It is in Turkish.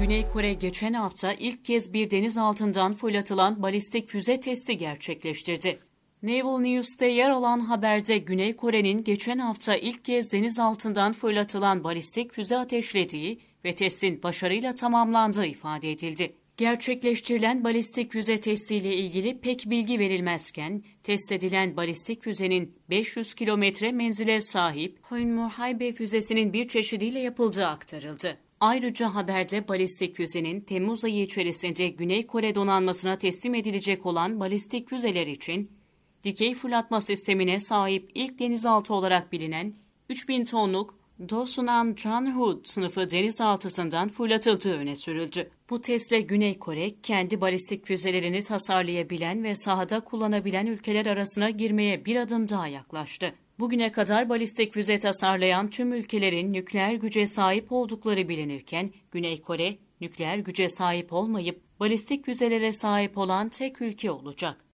Güney Kore geçen hafta ilk kez bir deniz altından fırlatılan balistik füze testi gerçekleştirdi. Naval News'te yer alan haberde Güney Kore'nin geçen hafta ilk kez deniz altından fırlatılan balistik füze ateşlediği ve testin başarıyla tamamlandığı ifade edildi. Gerçekleştirilen balistik füze testiyle ilgili pek bilgi verilmezken, test edilen balistik füzenin 500 kilometre menzile sahip Hoynmur-Haybe füzesinin bir çeşidiyle yapıldığı aktarıldı. Ayrıca haberde balistik füzenin Temmuz ayı içerisinde Güney Kore donanmasına teslim edilecek olan balistik füzeler için dikey fırlatma sistemine sahip ilk denizaltı olarak bilinen 3000 tonluk Dosunan Chanhu sınıfı denizaltısından fırlatıldığı öne sürüldü. Bu testle Güney Kore, kendi balistik füzelerini tasarlayabilen ve sahada kullanabilen ülkeler arasına girmeye bir adım daha yaklaştı. Bugüne kadar balistik füze tasarlayan tüm ülkelerin nükleer güce sahip oldukları bilinirken, Güney Kore, nükleer güce sahip olmayıp balistik füzelere sahip olan tek ülke olacak.